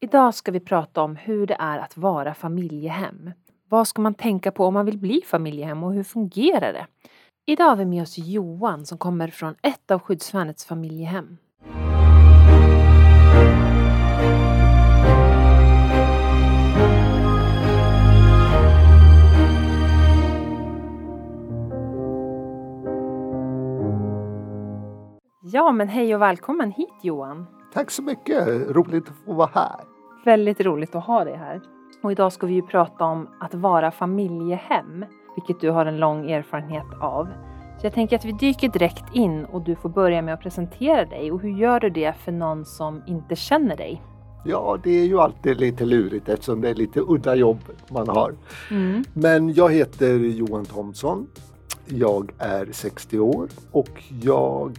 Idag ska vi prata om hur det är att vara familjehem. Vad ska man tänka på om man vill bli familjehem och hur fungerar det? Idag har vi med oss Johan som kommer från ett av skyddsvärnets familjehem. Ja, men hej och välkommen hit Johan. Tack så mycket, roligt att få vara här. Väldigt roligt att ha dig här. Och idag ska vi ju prata om att vara familjehem, vilket du har en lång erfarenhet av. Så jag tänker att vi dyker direkt in och du får börja med att presentera dig. Och hur gör du det för någon som inte känner dig? Ja, det är ju alltid lite lurigt eftersom det är lite udda jobb man har. Mm. Men jag heter Johan Thomsson. Jag är 60 år och jag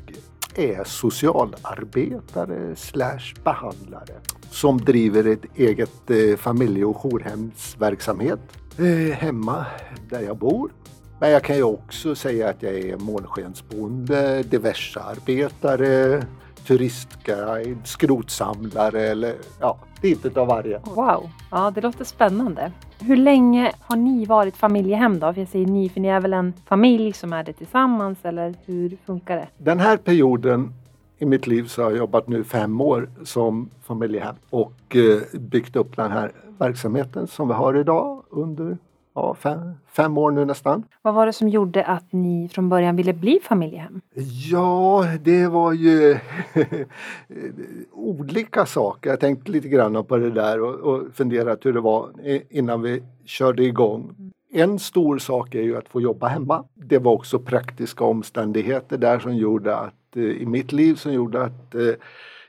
är socialarbetare slash behandlare som driver ett eget eh, familje och jourhemsverksamhet eh, hemma där jag bor. Men jag kan ju också säga att jag är månskensbonde, diversearbetare, turistguide, skrotsamlare eller ja, lite av varje. Wow, ja det låter spännande. Hur länge har ni varit familjehem då? För jag säger ni, för ni är väl en familj som är det tillsammans eller hur funkar det? Den här perioden i mitt liv så har jag jobbat nu fem år som familjehem och eh, byggt upp den här verksamheten som vi har idag under ja, fem, fem år nu nästan. Vad var det som gjorde att ni från början ville bli familjehem? Ja, det var ju olika saker. Jag tänkte lite grann på det där och, och funderat hur det var innan vi körde igång. En stor sak är ju att få jobba hemma. Det var också praktiska omständigheter där som gjorde att eh, i mitt liv som gjorde att eh,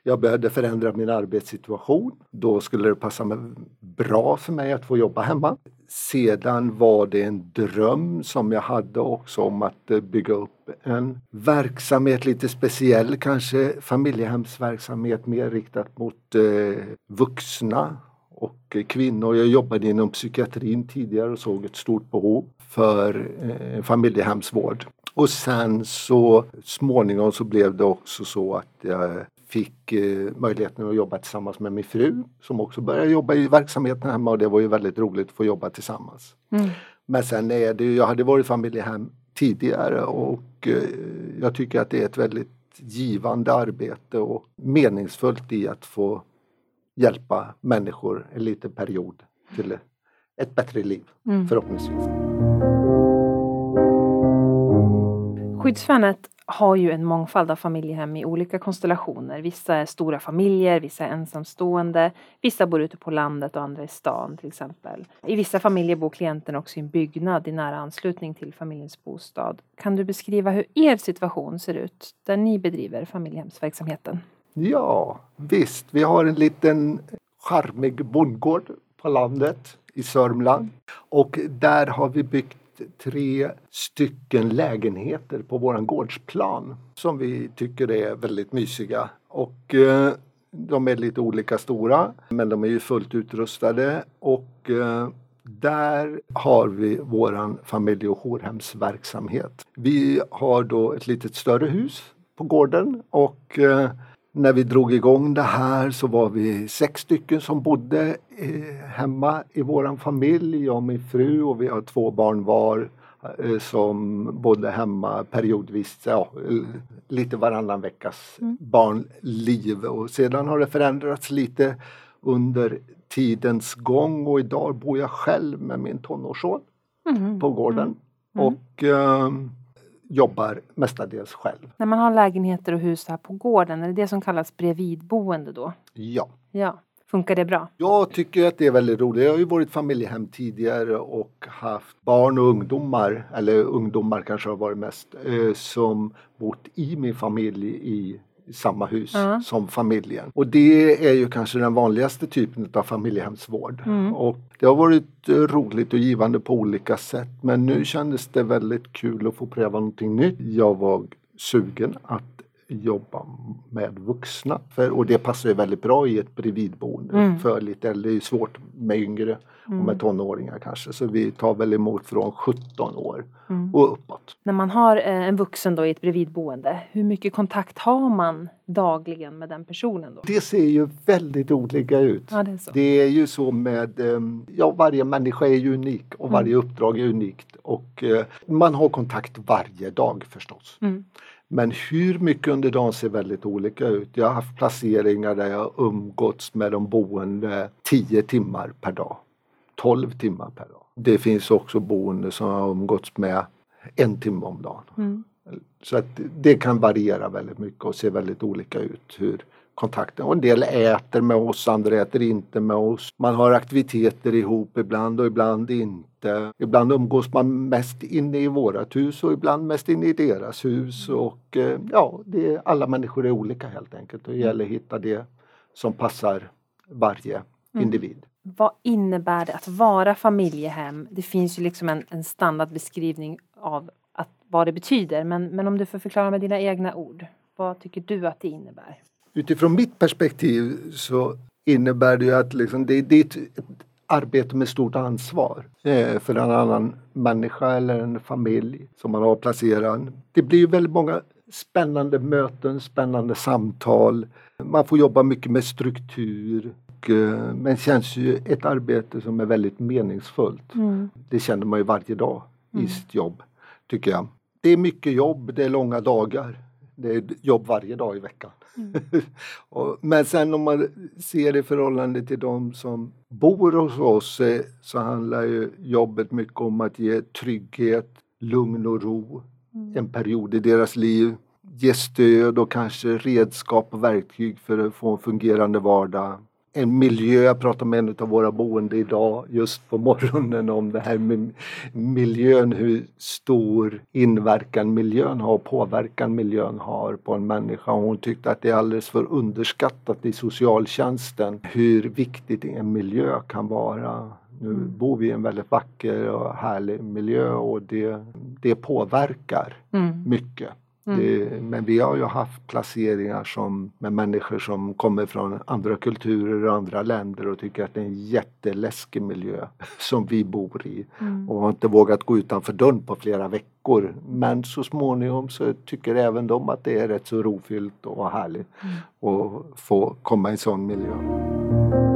jag behövde förändra min arbetssituation. Då skulle det passa mig bra för mig att få jobba hemma. Sedan var det en dröm som jag hade också om att eh, bygga upp en verksamhet lite speciell, kanske familjehemsverksamhet mer riktat mot eh, vuxna och kvinnor. Jag jobbade inom psykiatrin tidigare och såg ett stort behov för eh, familjehemsvård. Och sen så småningom så blev det också så att jag fick eh, möjligheten att jobba tillsammans med min fru som också började jobba i verksamheten hemma och det var ju väldigt roligt att få jobba tillsammans. Mm. Men sen är det ju, jag hade varit familjehem tidigare och eh, jag tycker att det är ett väldigt givande arbete och meningsfullt i att få hjälpa människor en liten period till ett bättre liv mm. förhoppningsvis. Skyddsvärnet har ju en mångfald av familjehem i olika konstellationer. Vissa är stora familjer, vissa är ensamstående, vissa bor ute på landet och andra i stan till exempel. I vissa familjer bor klienten också i en byggnad i nära anslutning till familjens bostad. Kan du beskriva hur er situation ser ut där ni bedriver familjehemsverksamheten? Ja, visst. Vi har en liten charmig bondgård på landet i Sörmland och där har vi byggt tre stycken lägenheter på våran gårdsplan som vi tycker är väldigt mysiga. Och eh, de är lite olika stora men de är ju fullt utrustade och eh, där har vi våran familje och jourhemsverksamhet. Vi har då ett litet större hus på gården och eh, när vi drog igång det här så var vi sex stycken som bodde hemma i våran familj, jag och min fru och vi har två barn var eh, som bodde hemma periodvis, ja, lite varannan veckas mm. barnliv och sedan har det förändrats lite under tidens gång och idag bor jag själv med min tonårsson mm. på gården. Mm. Och eh, jobbar mestadels själv. När man har lägenheter och hus här på gården, är det det som kallas bredvidboende då? Ja. Ja. Funkar det bra? Jag tycker att det är väldigt roligt. Jag har ju varit familjehem tidigare och haft barn och ungdomar, eller ungdomar kanske har varit mest, eh, som bott i min familj i samma hus mm. som familjen. Och det är ju kanske den vanligaste typen av familjehemsvård. Mm. Och det har varit roligt och givande på olika sätt men nu kändes det väldigt kul att få pröva någonting nytt. Jag var sugen att jobba med vuxna. För, och det passar ju väldigt bra i ett bredvidboende. Mm. För lite äldre, det är svårt med yngre Mm. med tonåringar kanske. Så vi tar väl emot från 17 år Mm. och uppåt. När man har eh, en vuxen då i ett bredvidboende, hur mycket kontakt har man dagligen med den personen då? Det ser ju väldigt olika ut. Ja, det är så. Det är ju så med, ehm, ja varje människa är ju unik och varje Mm. uppdrag är unikt. Och eh, man har kontakt varje dag förstås. Mm. Men hur mycket under dagen ser väldigt olika ut. Jag har haft placeringar där jag umgåtts med de boende 10 timmar per dag. 12 timmar per dag. Det finns också boende som har umgåtts med en timme om dagen. Mm. Så att det kan variera väldigt mycket och se väldigt olika ut hur kontakten. Och en del äter med oss, andra äter inte med oss. Man har aktiviteter ihop ibland och ibland inte. Ibland umgås man mest inne i vårat hus och ibland mest inne i deras hus. Och eh, ja, det är, alla människor är olika helt enkelt. Det gäller att hitta det som passar varje Mm. individ. Vad innebär det att vara familjehem? Det finns ju liksom en, en standardbeskrivning av att, vad det betyder. Men, men om du får förklara med dina egna ord. Vad tycker du att det innebär? Utifrån mitt perspektiv så innebär det ju att liksom det, det är ett, ett arbete med stort ansvar eh, för en annan människa eller en familj som man har placerat. Det blir ju väldigt många spännande möten, spännande samtal. Man får jobba mycket med struktur. Och, eh, men det känns ju ett arbete som är väldigt meningsfullt. Det känner man ju varje dag i Mm. sitt jobb, tycker jag. Det är mycket jobb, det är långa dagar. Det är jobb varje dag i veckan. Och- Men sen om man ser det i förhållande till de som bor hos oss eh, så handlar ju jobbet mycket om att ge trygghet, lugn och ro en period i deras liv. Ge stöd och kanske redskap och verktyg för att få en fungerande vardag. En miljö, jag pratade med en av våra boende idag just på morgonen om det här med miljön, hur stor inverkan miljön har påverkan miljön har på en människa. Och hon tyckte att det är alldeles för underskattat i socialtjänsten hur viktigt en miljö kan vara. Nu bor vi i en väldigt vacker och härlig miljö och det, det påverkar Mm. mycket. Mm. Det, men vi har ju haft placeringar som, med människor som kommer från andra kulturer och andra länder och tycker att det är en jätteläskig miljö som vi bor i Mm. och har inte vågat gå utanför dörren på flera veckor. Men så småningom så tycker även de att det är rätt så rofyllt och härligt Mm. att få komma i en sån miljö.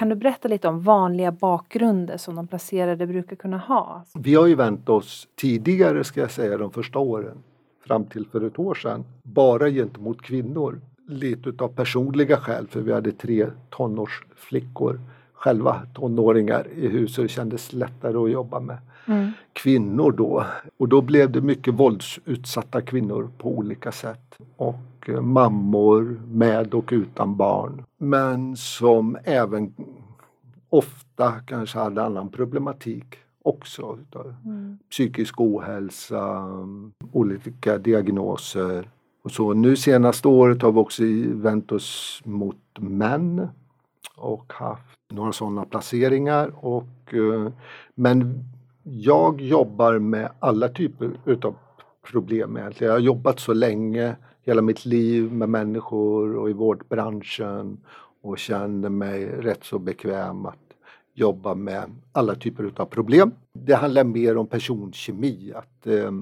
Kan du berätta lite om vanliga bakgrunder som de placerade brukar kunna ha? Vi har ju vänt oss tidigare ska jag säga de första åren fram till för ett år sedan bara gentemot kvinnor. Lite utav personliga skäl för vi hade tre tonårsflickor själva tonåringar i huset och det kändes lättare att jobba med Mm. kvinnor då. Och då blev det mycket våldsutsatta kvinnor på olika sätt. Och eh, mammor med och utan barn. Men som även ofta kanske hade annan problematik också. Mm. Psykisk ohälsa, olika diagnoser. Och så nu senaste året har vi också vänt oss mot män och haft några sådana placeringar. Och, eh, men jag jobbar med alla typer utav problem egentligen. Jag har jobbat så länge, hela mitt liv med människor och i vårdbranschen och känner mig rätt så bekväm att jobba med alla typer utav problem. Det handlar mer om personkemi, att eh,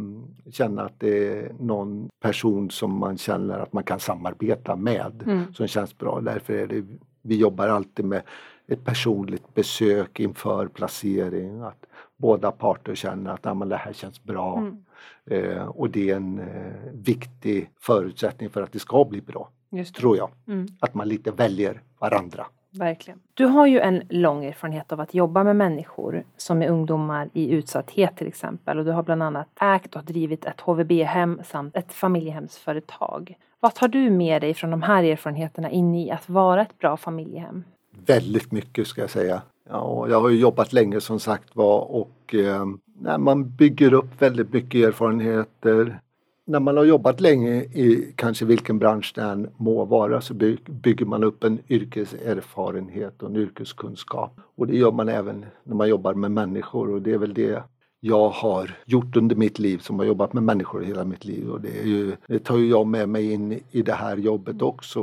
känna att det är någon person som man känner att man kan samarbeta med Mm. som känns bra. Därför är det, vi jobbar alltid med ett personligt besök inför placering. Att båda parter känner att men det här känns bra. Mm. Eh, och det är en eh, viktig förutsättning för att det ska bli bra, tror jag. Mm. Att man lite väljer varandra. Verkligen. Du har ju en lång erfarenhet av att jobba med människor som är ungdomar i utsatthet till exempel. Och du har bland annat ägt och drivit ett HVB-hem samt ett familjehemsföretag. Vad tar du med dig från de här erfarenheterna in i att vara ett bra familjehem? Väldigt mycket ska jag säga. Ja, och jag har ju jobbat länge som sagt var och eh, när man bygger upp väldigt mycket erfarenheter. När man har jobbat länge i kanske vilken bransch det än må vara så by- bygger man upp en yrkeserfarenhet och en yrkeskunskap. Och det gör man även när man jobbar med människor och det är väl det jag har gjort under mitt liv som har jobbat med människor hela mitt liv och det, är ju, det tar ju jag med mig in i det här jobbet också.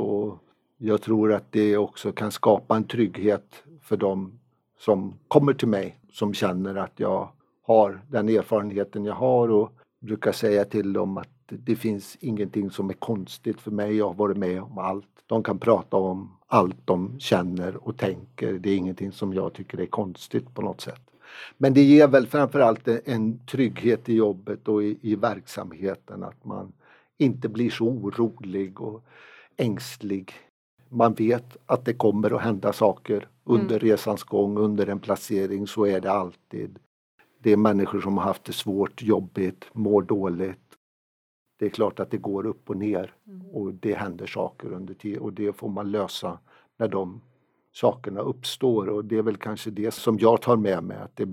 Jag tror att det också kan skapa en trygghet för dem som kommer till mig som känner att jag har den erfarenheten jag har och brukar säga till dem att det finns ingenting som är konstigt för mig. Jag har varit med om allt. De kan prata om allt de känner och tänker. Det är ingenting som jag tycker är konstigt på något sätt. Men det ger väl framförallt en trygghet i jobbet och i, i verksamheten att man inte blir så orolig och ängslig. Man vet att det kommer att hända saker under mm. resans gång, under en placering, så är det alltid. Det är människor som har haft det svårt, jobbigt, mår dåligt. Det är klart att det går upp och ner mm. och det händer saker under tiden och det får man lösa när de sakerna uppstår och det är väl kanske det som jag tar med mig att det,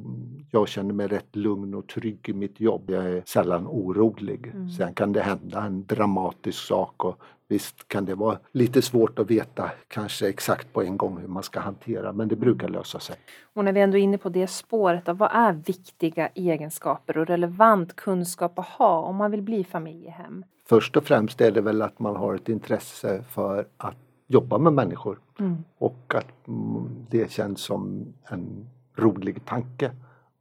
jag känner mig rätt lugn och trygg i mitt jobb. Jag är sällan orolig. Mm. Sen kan det hända en dramatisk sak och visst kan det vara lite svårt att veta kanske exakt på en gång hur man ska hantera men det brukar lösa sig. Och när vi ändå är inne på det spåret, då, vad är viktiga egenskaper och relevant kunskap att ha om man vill bli familjehem? Först och främst är det väl att man har ett intresse för att jobba med människor mm. och att mm, det känns som en rolig tanke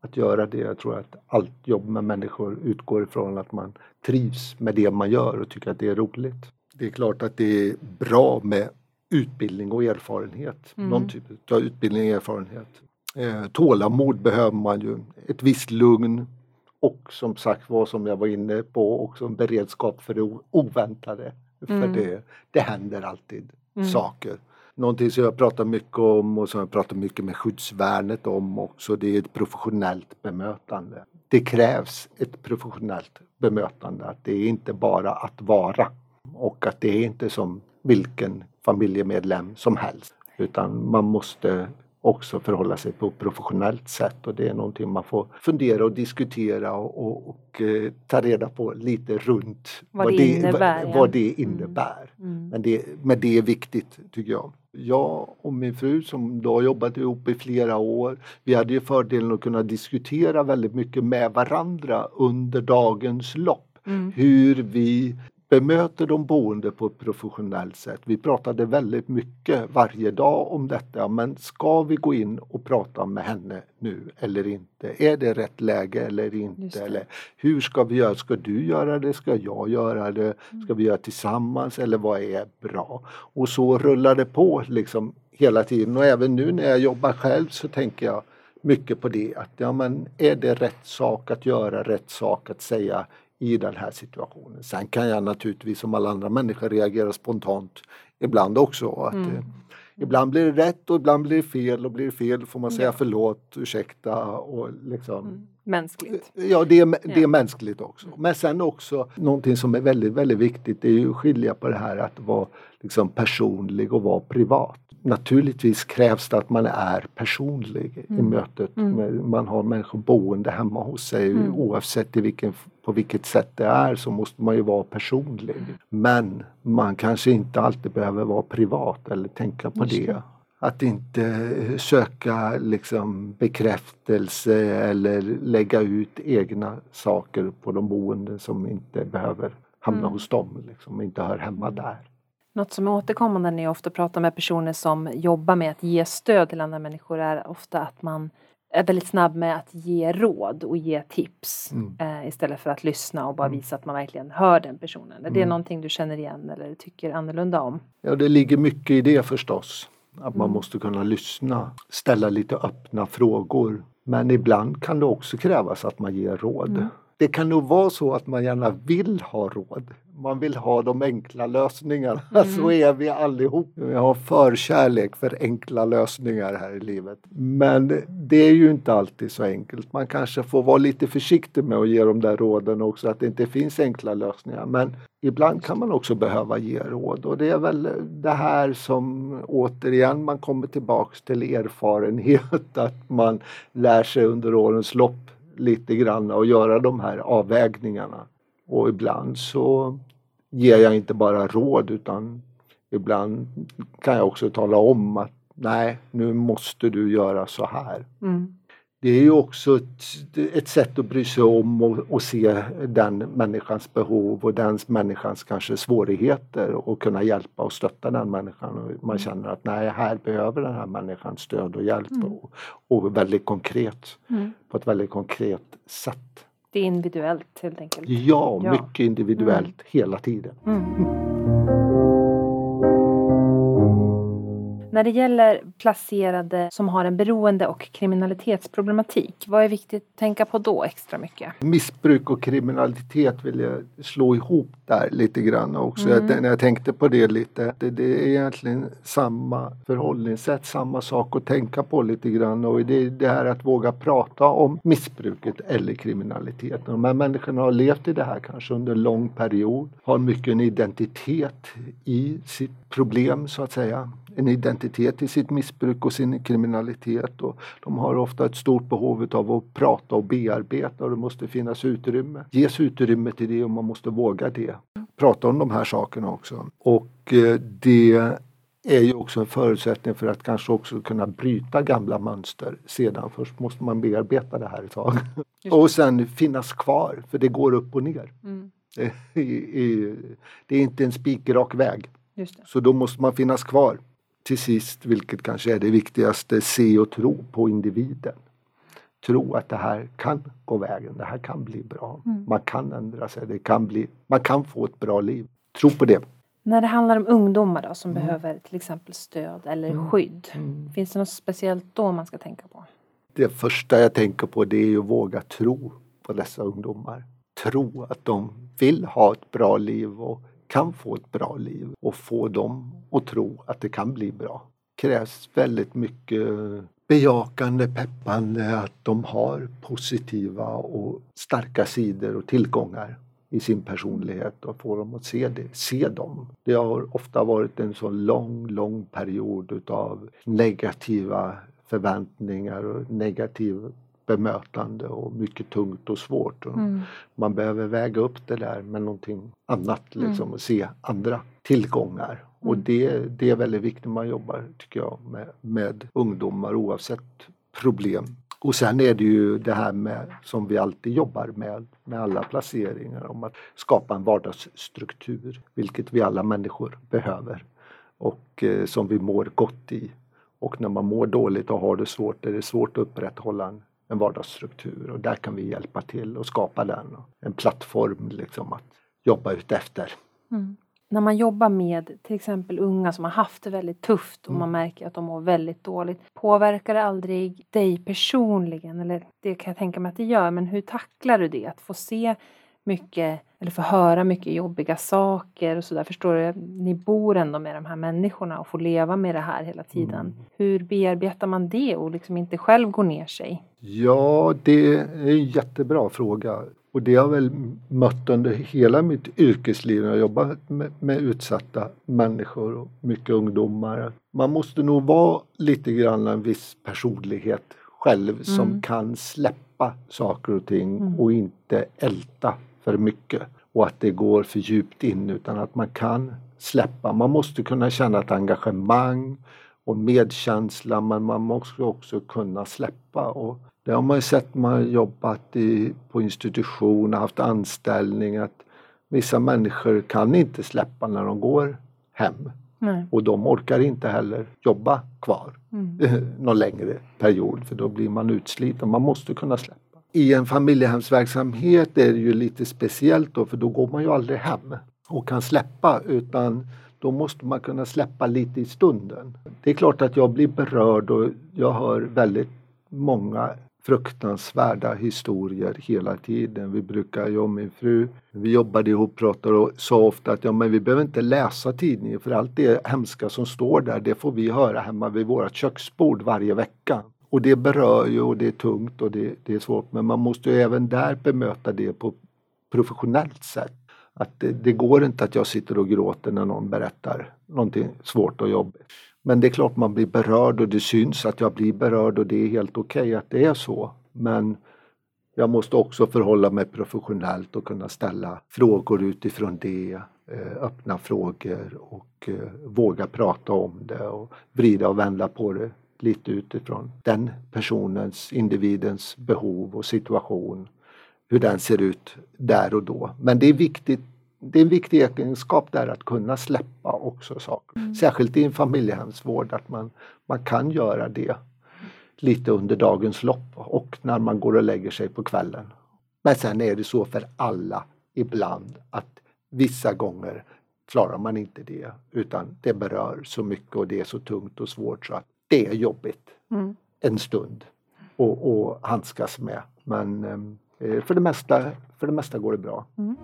att göra det. Jag tror att allt jobb med människor utgår ifrån att man trivs med det man gör och tycker att det är roligt. Det är klart att det är bra med utbildning och erfarenhet. Mm. Någon typ av utbildning och erfarenhet. Eh, tålamod behöver man ju. Ett visst lugn och som sagt var som jag var inne på också en beredskap för det oväntade. Mm. För det, det händer alltid mm. saker. Någonting som jag pratar mycket om och som jag pratar mycket med skyddsvärnet om också det är ett professionellt bemötande. Det krävs ett professionellt bemötande, att det är inte bara att vara och att det är inte som vilken familjemedlem som helst utan man måste också förhålla sig på ett professionellt sätt och det är någonting man får fundera och diskutera och, och, och eh, ta reda på lite runt vad, vad det, innebär. Vad, vad det innebär. Mm. Mm. Men, det, men det är viktigt tycker jag. Jag och min fru som då har jobbat ihop i flera år, vi hade ju fördelen att kunna diskutera väldigt mycket med varandra under dagens lopp. Mm. Hur vi bemöter de boende på ett professionellt sätt. Vi pratade väldigt mycket varje dag om detta men ska vi gå in och prata med henne nu eller inte? Är det rätt läge eller inte? Eller hur ska vi göra? Ska du göra det? Ska jag göra det? Mm. Ska vi göra tillsammans eller vad är bra? Och så rullar det på liksom hela tiden och även nu när jag jobbar själv så tänker jag mycket på det att ja men är det rätt sak att göra, rätt sak att säga i den här situationen. Sen kan jag naturligtvis som alla andra människor reagera spontant ibland också. Att, mm. eh, ibland blir det rätt och ibland blir det fel och blir det fel får man säga ja. förlåt, ursäkta och liksom mm. Mänskligt. Ja, det är, det är ja. mänskligt också. Men sen också någonting som är väldigt, väldigt viktigt det är ju att skilja på det här att vara liksom personlig och vara privat naturligtvis krävs det att man är personlig mm. i mötet. Mm. Man har människor boende hemma hos sig mm. oavsett i vilken, på vilket sätt det är så måste man ju vara personlig. Men man kanske inte alltid behöver vara privat eller tänka på Just det. Att inte söka liksom bekräftelse eller lägga ut egna saker på de boende som inte behöver hamna mm. hos dem, liksom, inte hör hemma mm. där. Något som är återkommande när jag ofta pratar med personer som jobbar med att ge stöd till andra människor är ofta att man är väldigt snabb med att ge råd och ge tips mm. eh, istället för att lyssna och bara mm. visa att man verkligen hör den personen. Är det mm. någonting du känner igen eller tycker annorlunda om? Ja, det ligger mycket i det förstås. Att man mm. måste kunna lyssna, ställa lite öppna frågor. Men ibland kan det också krävas att man ger råd. Mm. Det kan nog vara så att man gärna vill ha råd man vill ha de enkla lösningarna. Mm. Så är vi allihop. Vi har förkärlek för enkla lösningar här i livet. Men det är ju inte alltid så enkelt. Man kanske får vara lite försiktig med att ge de där råden också, att det inte finns enkla lösningar. Men ibland kan man också behöva ge råd och det är väl det här som återigen man kommer tillbaks till erfarenhet, att man lär sig under årens lopp lite grann och göra de här avvägningarna. Och ibland så ger jag inte bara råd utan ibland kan jag också tala om att nej, nu måste du göra så här. Mm det är ju också ett, ett sätt att bry sig om och, och, se den människans behov och den människans kanske svårigheter och kunna hjälpa och stötta den människan. Och man mm. känner att nej, här behöver den här människan stöd och hjälp mm. och, och, väldigt konkret, mm. på ett väldigt konkret sätt. Det är individuellt helt enkelt? Ja, ja. mycket individuellt mm. hela tiden. När det gäller placerade som har en beroende och kriminalitetsproblematik, vad är viktigt att tänka på då extra mycket? Missbruk och kriminalitet vill jag slå ihop där lite grann också. Mm. Jag, när jag tänkte på det lite, det, det, är egentligen samma förhållningssätt, samma sak att tänka på lite grann och det är det här att våga prata om missbruket eller kriminaliteten. De här människorna har levt i det här kanske under en lång period, har mycket en identitet i sitt problem så att säga en identitet i sitt missbruk och sin kriminalitet. Och de har ofta ett stort behov av att prata och bearbeta och det måste finnas utrymme. Ges utrymme till det och man måste våga det. Prata om de här sakerna också. Och eh, det är ju också en förutsättning för att kanske också kunna bryta gamla mönster. Sedan först måste man bearbeta det här ett tag. Och sen finnas kvar, för det går upp och ner. Mm. Det är inte en spikrak väg. Så då måste man finnas kvar till sist, vilket kanske är det viktigaste, se och tro på individen. Tro att det här kan gå vägen, det här kan bli bra. Mm. Man kan ändra sig, det kan bli, man kan få ett bra liv. Tro på det. När det handlar om ungdomar då, som mm. behöver till exempel stöd eller mm. skydd. Mm. Finns det något speciellt då man ska tänka på? Det första jag tänker på det är att våga tro på dessa ungdomar. Tro att de vill ha ett bra liv och kan få ett bra liv och få dem att tro att det kan bli bra. Det krävs väldigt mycket bejakande, peppande, att de har positiva och starka sidor och tillgångar i sin personlighet och få dem att se, det, se dem. Det har ofta varit en så lång, lång period utav negativa förväntningar och negativ bemötande och mycket tungt och svårt. Och mm. Man behöver väga upp det där med någonting annat liksom mm. och se andra tillgångar. Och mm. det, det är väldigt viktigt när man jobbar tycker jag med, med ungdomar oavsett problem. Och sen är det ju det här med som vi alltid jobbar med, med alla placeringar, om att skapa en vardagsstruktur, vilket vi alla människor behöver och eh, som vi mår gott i. Och när man mår dåligt och har det svårt är det svårt att upprätthålla en en vardagsstruktur och där kan vi hjälpa till och skapa den. En plattform liksom att jobba ut efter. Mm. När man jobbar med till exempel unga som har haft det väldigt tufft och mm. man märker att de mår väldigt dåligt. Påverkar det aldrig dig personligen? Eller det kan jag tänka mig att det gör, men hur tacklar du det? Att få se mycket eller få höra mycket jobbiga saker och sådär. Förstår du? Ni bor ändå med de här människorna och får leva med det här hela tiden. Mm. Hur bearbetar man det och liksom inte själv går ner sig? Ja, det är en jättebra fråga. Och det har jag väl mött under hela mitt yrkesliv när jag jobbat med, med, utsatta människor och mycket ungdomar. Man måste nog vara lite grann en viss personlighet själv mm. som kan släppa saker och ting mm. och inte älta för mycket och att det går för djupt in utan att man kan släppa. Man måste kunna känna ett engagemang och medkänsla men man måste också kunna släppa. Och det har man ju sett när man jobbat i, på institution, haft anställning att vissa människor kan inte släppa när de går hem. Nej. Och de orkar inte heller jobba kvar mm. någon längre period för då blir man utsliten. Man måste kunna släppa. I en familjehemsverksamhet är det ju lite speciellt då för då går man ju aldrig hem och kan släppa utan då måste man kunna släppa lite i stunden. Det är klart att jag blir berörd och jag hör väldigt många fruktansvärda historier hela tiden. Vi brukar, jag och min fru, vi jobbade ihop, pratade och sa ofta att ja, men vi behöver inte läsa tidningen för allt det hemska som står där, det får vi höra hemma vid vårt köksbord varje vecka. Och det berör ju och det är tungt och det, det är svårt men man måste ju även där bemöta det på professionellt sätt. Att det, det, går inte att jag sitter och gråter när någon berättar någonting svårt och jobbigt. Men det är klart man blir berörd och det syns att jag blir berörd och det är helt okej okay att det är så. Men jag måste också förhålla mig professionellt och kunna ställa frågor utifrån det, eh, öppna frågor och eh, våga prata om det och vrida och vända på det lite utifrån den personens, individens behov och situation. Hur den ser ut där och då. Men det är viktigt det är en viktig egenskap där att kunna släppa också saker. Mm. Särskilt i en familjehemsvård att man, man kan göra det lite under dagens lopp och när man går och lägger sig på kvällen. Men sen är det så för alla ibland att vissa gånger klarar man inte det utan det berör så mycket och det är så tungt och svårt så att det är jobbigt mm. en stund att handskas med. Men eh, för, det mesta, för det mesta går det bra. Mm.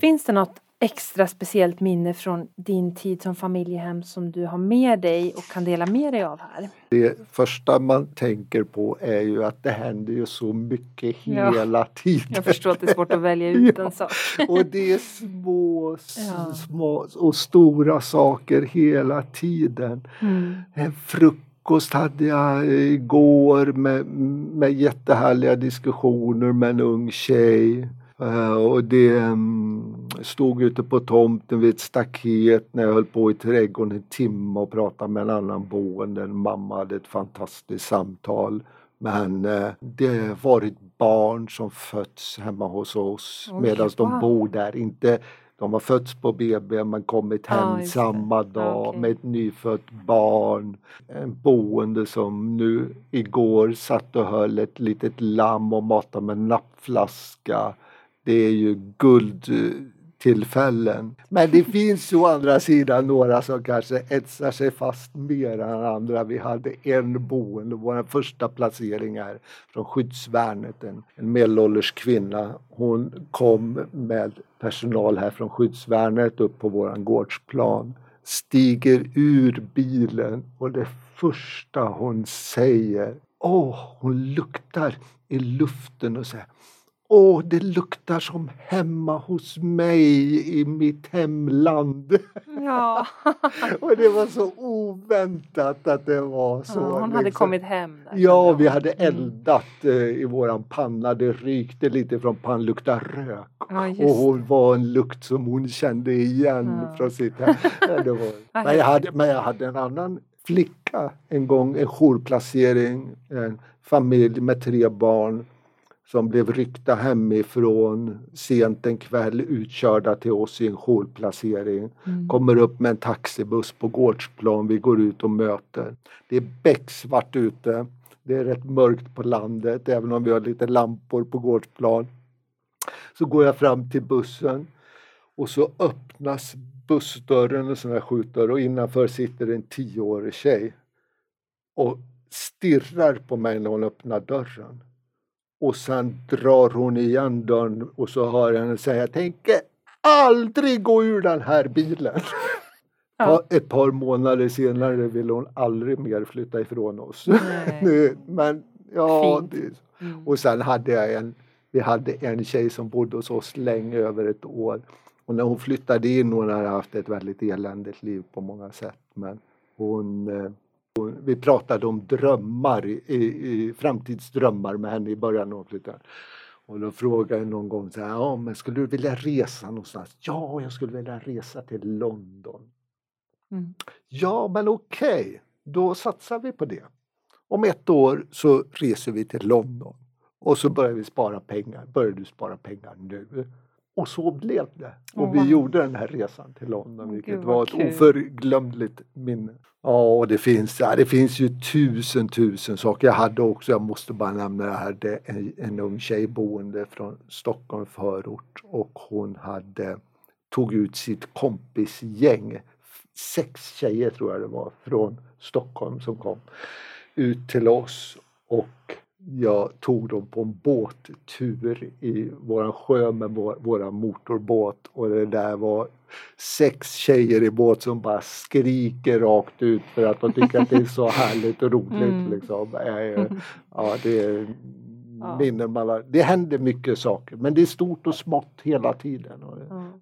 Finns det något extra speciellt minne från din tid som familjehem som du har med dig och kan dela med dig av här? Det första man tänker på är ju att det händer ju så mycket hela ja, tiden. Jag förstår att det är svårt att välja ut ja, en sak. och det är små, ja. små och stora saker hela tiden. Mm. En frukost hade jag igår med, med jättehärliga diskussioner med en ung tjej. Uh, och det um, stod ute på tomten vid ett staket när jag höll på i trädgården en timme och pratade med en annan boende. En mamma hade ett fantastiskt samtal. Men det har varit barn som fötts hemma hos oss medan de bor där. Inte, de har fötts på BB men kommit hem ah, samma dag okay. med ett nyfött barn. En boende som nu igår satt och höll ett litet lamm och matade med nappflaska det är ju guldtillfällen. Men det finns å andra sidan några som kanske etsar sig fast mer än andra. Vi hade en boende, vår första placering här från skyddsvärnet, en, en medelålders kvinna. Hon kom med personal här från skyddsvärnet upp på våran gårdsplan, stiger ur bilen och det första hon säger, åh, hon luktar i luften och säger Åh, det luktar som hemma hos mig i mitt hemland. Ja. och det var så oväntat att det var så. Ja, hon liksom. hade kommit hem. Där, ja, vi hade mm. eldat mm. i våran panna. Det rykte lite från pannan, luktade rök. Ja, och hon var en lukt som hon kände igen ja. från sitt hem. det var. men, jag hade, men jag hade en annan flicka en gång, en jourplacering, en familj med tre barn som blev ryckta hemifrån sent en kväll utkörda till oss i en jourplacering. Mm. Kommer upp med en taxibuss på gårdsplan, vi går ut och möter. Det är becksvart ute. Det är rätt mörkt på landet även om vi har lite lampor på gårdsplan. Så går jag fram till bussen och så öppnas bussdörren, en sån här skjutdörr och innanför sitter en tioårig tjej och stirrar på mig när hon öppnar dörren. Och sen drar hon igen dörren och så hör jag henne säga tänker aldrig gå ur den här bilen. Ja. Ett par månader senare vill hon aldrig mer flytta ifrån oss. Men ja, mm. och sen hade jag en, vi hade en tjej som bodde hos oss länge, över ett år. Och när hon flyttade in, hon hade haft ett väldigt eländigt liv på många sätt. Men hon eh, vi pratade om drömmar, i, i, framtidsdrömmar med henne i början hon flyttade. Och då frågade jag någon gång så här, ja men skulle du vilja resa någonstans? Ja, jag skulle vilja resa till London. Mm. Ja, men okej, okay, då satsar vi på det. Om ett år så reser vi till London och så börjar vi spara pengar. Börjar du spara pengar nu? Och så blev det. Och oh, vi gjorde den här resan till London, vilket Gud, var ett kul. oförglömligt minne. Ja, och det finns, ja, det finns ju tusen, tusen saker. Jag hade också, jag måste bara nämna det här, det en, en ung tjej boende från Stockholm förort och hon hade tog ut sitt kompisgäng, sex tjejer tror jag det var, från Stockholm som kom ut till oss och jag tog dem på en båttur i våran sjö med vår, våra motorbåt och det där var sex tjejer i båt som bara skriker rakt ut för att de tycker att det är så härligt och roligt. Mm. Liksom. Ja, det är minnen man Det händer mycket saker men det är stort och smått hela tiden. Och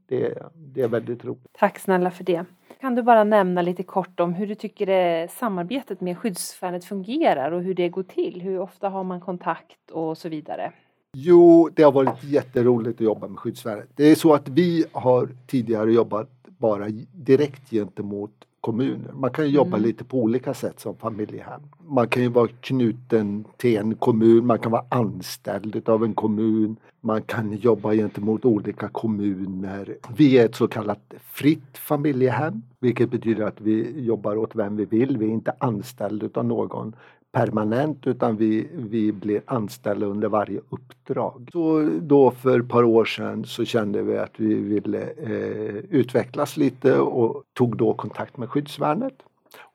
det, det är väldigt roligt. Tack snälla för det. Kan du bara nämna lite kort om hur du tycker det samarbetet med skyddsvärnet fungerar och hur det går till? Hur ofta har man kontakt och så vidare? Jo, det har varit jätteroligt att jobba med skyddsvärnet. Det är så att vi har tidigare jobbat bara direkt gentemot kommuner. Man kan jobba Mm. lite på olika sätt som familjehem. Man kan ju vara knuten till en kommun, man kan vara anställd av en kommun. Man kan jobba gentemot olika kommuner. Vi är ett så kallat fritt familjehem, vilket betyder att vi jobbar åt vem vi vill. Vi är inte anställda av någon permanent utan vi, vi blir anställda under varje uppdrag. Så då för ett par år sedan så kände vi att vi ville eh, utvecklas lite och tog då kontakt med skyddsvärnet.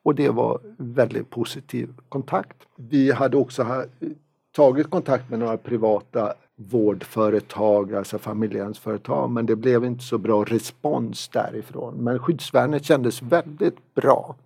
Och det var väldigt positiv kontakt. Vi hade också ha, tagit kontakt med några privata vårdföretag, alltså familjehemsföretag, men det blev inte så bra respons därifrån. Men skyddsvärnet kändes väldigt bra.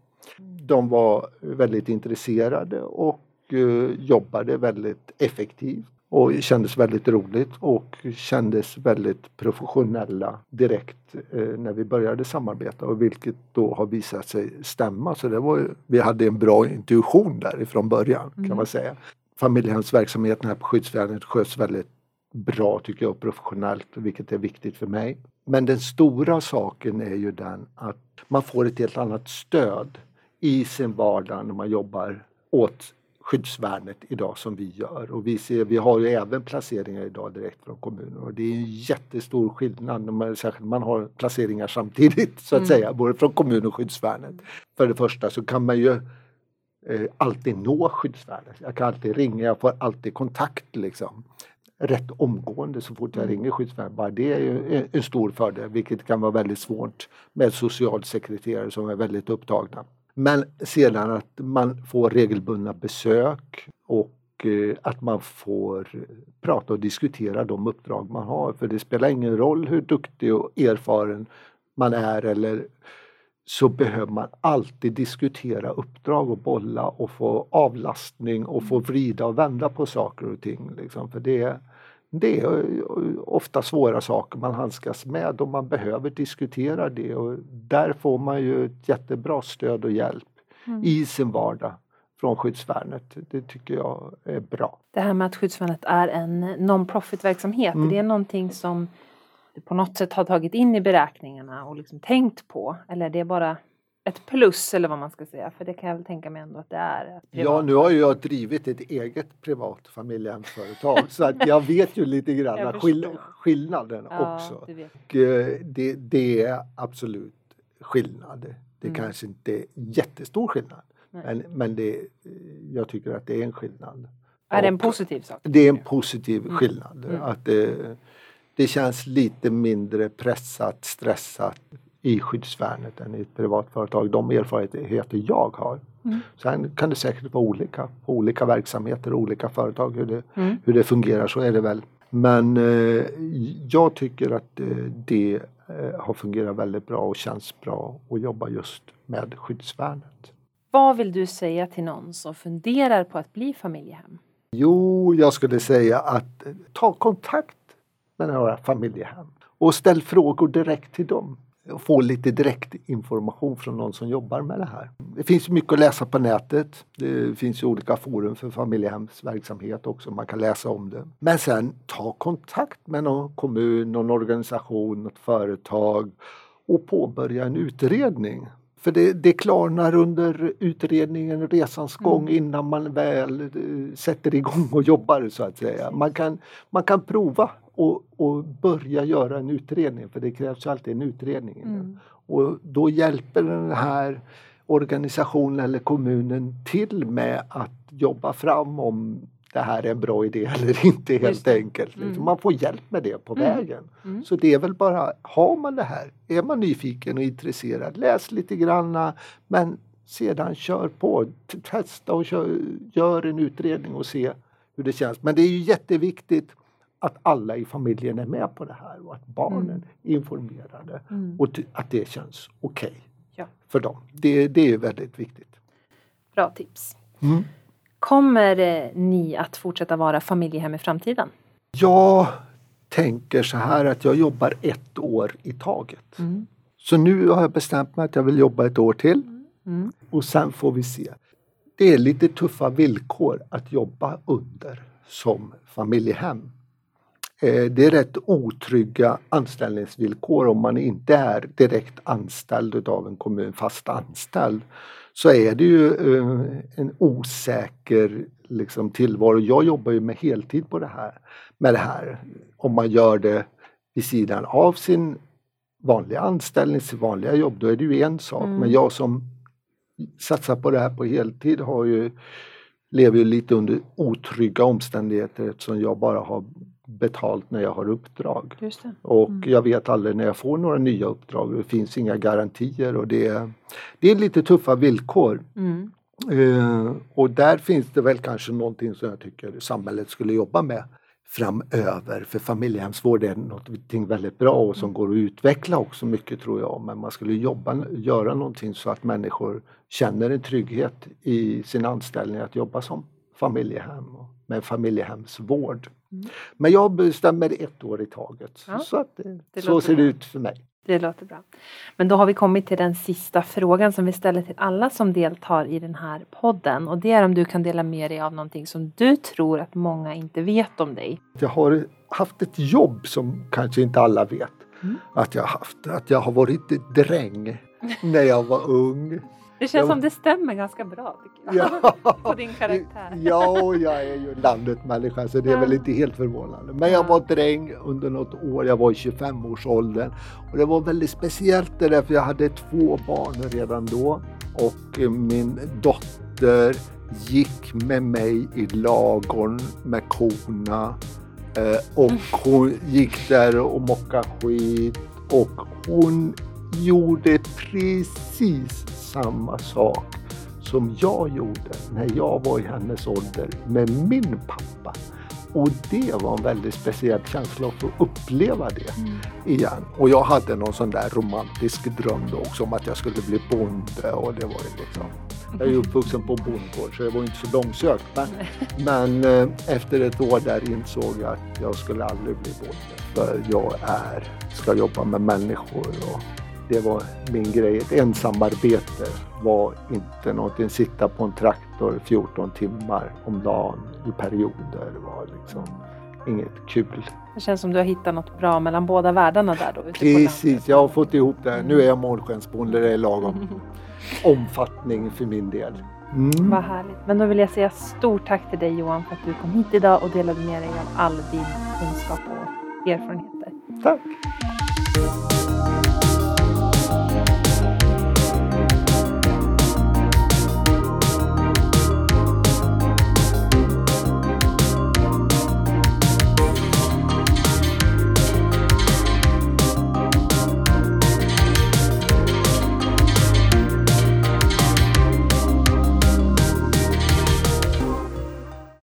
De var väldigt intresserade och eh, jobbade väldigt effektivt och kändes väldigt roligt och kändes väldigt professionella direkt eh, när vi började samarbeta och vilket då har visat sig stämma. Så det var, vi hade en bra intuition där ifrån början kan Mm. man säga. Familjehemsverksamheten här på skyddsvärnet sköts väldigt bra tycker jag, professionellt, vilket är viktigt för mig. Men den stora saken är ju den att man får ett helt annat stöd i sin vardag när man jobbar åt skyddsvärnet idag som vi gör. Och vi, ser, vi har ju även placeringar idag direkt från kommuner och det är en jättestor skillnad när man, särskilt man har placeringar samtidigt så att Mm. säga, både från kommun och skyddsvärnet. För det första så kan man ju eh, alltid nå skyddsvärnet. Jag kan alltid ringa, jag får alltid kontakt liksom. Rätt omgående så fort jag Mm. ringer skyddsvärnet. Bara det är ju en, en stor fördel vilket kan vara väldigt svårt med socialsekreterare som är väldigt upptagna. Men sedan att man får regelbundna besök och eh, att man får prata och diskutera de uppdrag man har. För det spelar ingen roll hur duktig och erfaren man är eller så behöver man alltid diskutera uppdrag och bolla och få avlastning och få vrida och vända på saker och ting. Liksom. För det, det är ofta svåra saker man handskas med och man behöver diskutera det och där får man ju ett jättebra stöd och hjälp Mm. i sin vardag från skyddsvärnet. Det tycker jag är bra. Det här med att skyddsvärnet är en non-profit-verksamhet, Mm. är det någonting som du på något sätt har tagit in i beräkningarna och liksom tänkt på? Eller är det bara ett plus eller vad man ska säga? För det kan jag väl tänka mig ändå att det är. Ja, nu har ju jag drivit ett eget privat familjehemsföretag så att jag vet ju lite grann skill skillnaden ja, också. Och, eh, det, det är absolut skillnad. Det Mm. kanske inte är jättestor skillnad Nej. men, men det, jag tycker att det är en skillnad. Är det en positiv sak? Det är en positiv Mm. skillnad. Mm. Att det, det känns lite mindre pressat, stressat i skyddsvärnet än i ett privat företag. De erfarenheter jag har. Mm. Sen kan det säkert vara olika på olika verksamheter och olika företag hur det, Mm. hur det fungerar, så är det väl. Men eh, jag tycker att eh, det eh, har fungerat väldigt bra och känns bra att jobba just med skyddsvärnet. Vad vill du säga till någon som funderar på att bli familjehem? Jo, jag skulle säga att eh, ta kontakt med några familjehem och ställ frågor direkt till dem. Få lite direkt information från någon som jobbar med det här. Det finns mycket att läsa på nätet. Det finns olika forum för familjehemsverksamhet också. Man kan läsa om det. Men sen ta kontakt med någon kommun, någon organisation, något företag och påbörja en utredning. För det, det klarnar under utredningen, resans gång innan man väl eh, sätter igång och jobbar så att säga. Man kan, man kan prova och, och börja göra en utredning för det krävs alltid en utredning. Mm. Och då hjälper den här organisationen eller kommunen till med att jobba fram om det här är en bra idé eller inte helt enkelt. Mm. Man får hjälp med det på Mm. vägen. Mm. Så det är väl bara, har man det här, är man nyfiken och intresserad, läs lite granna men sedan kör på, testa och kör, gör en utredning och se hur det känns. Men det är ju jätteviktigt att alla i familjen är med på det här och att barnen Mm. är informerade Mm. och att det känns okej Ja. för dem. Det, det är väldigt viktigt. Bra tips. Mm. Kommer eh, ni att fortsätta vara familjehem i framtiden? Jag tänker så här att jag jobbar ett år i taget. Mm. Så nu har jag bestämt mig att jag vill jobba ett år till Mm. och sen får vi se. Det är lite tuffa villkor att jobba under som familjehem. Eh, det är rätt otrygga anställningsvillkor om man inte är direkt anställd av en kommun, fast anställd. Så är det ju eh, en osäker liksom, tillvaro. Jag jobbar ju med heltid på det här, med det här. Om man gör det vid sidan av sin vanliga anställning, sitt vanliga jobb, då är det ju en sak. Mm. Men jag som satsar på det här på heltid har ju, lever ju lite under otrygga omständigheter eftersom jag bara har betalt när jag har uppdrag. Och mm. jag vet aldrig när jag får några nya uppdrag. Det finns inga garantier och det är, det är lite tuffa villkor. Mm. Uh, och där finns det väl kanske någonting som jag tycker samhället skulle jobba med framöver. För familjehemsvård är någonting väldigt bra och som mm. går att utveckla också mycket tror jag. Men man skulle jobba, göra någonting så att människor känner en trygghet i sin anställning att jobba som familjehem och med familjehemsvård. Mm. Men jag bestämmer ett år i taget. Ja, så att, så ser det ut för mig. Det låter bra. Men då har vi kommit till den sista frågan som vi ställer till alla som deltar i den här podden. Och det är om du kan dela med dig av någonting som du tror att många inte vet om dig. Jag har haft ett jobb som kanske inte alla vet mm. att jag har haft. Att jag har varit dräng när jag var ung. Det känns jag, som det stämmer ganska bra tycker jag. Ja, på din karaktär. Ja, jag är ju landet människa så det är ja. väl inte helt förvånande. Men jag var dräng under något år, jag var i 25-årsåldern. Och det var väldigt speciellt det där för jag hade två barn redan då. Och min dotter gick med mig i lagorn med korna. Eh, och hon gick där och mockade skit. Och hon gjorde precis samma sak som jag gjorde när jag var i hennes ålder med min pappa. Och det var en väldigt speciell känsla att få uppleva det mm. igen. Och jag hade någon sån där romantisk dröm då också om att jag skulle bli bonde och det var ju liksom jag är uppvuxen på bondgård så det var inte så långsökt. Men, men eh, efter ett år där insåg jag att jag skulle aldrig bli bonde. För jag är, ska jobba med människor och det var min grej. Ett ensamarbete var inte någonting. Sitta på en traktor 14 timmar om dagen i perioder var liksom inget kul. Det känns som du har hittat något bra mellan båda världarna där då? Precis, jag har fått ihop det. Nu är jag målskensbonde, det är lagom omfattning för min del. Mm. Vad härligt. Men då vill jag säga stort tack till dig Johan för att du kom hit idag och delade med dig av all din kunskap och erfarenheter. Tack.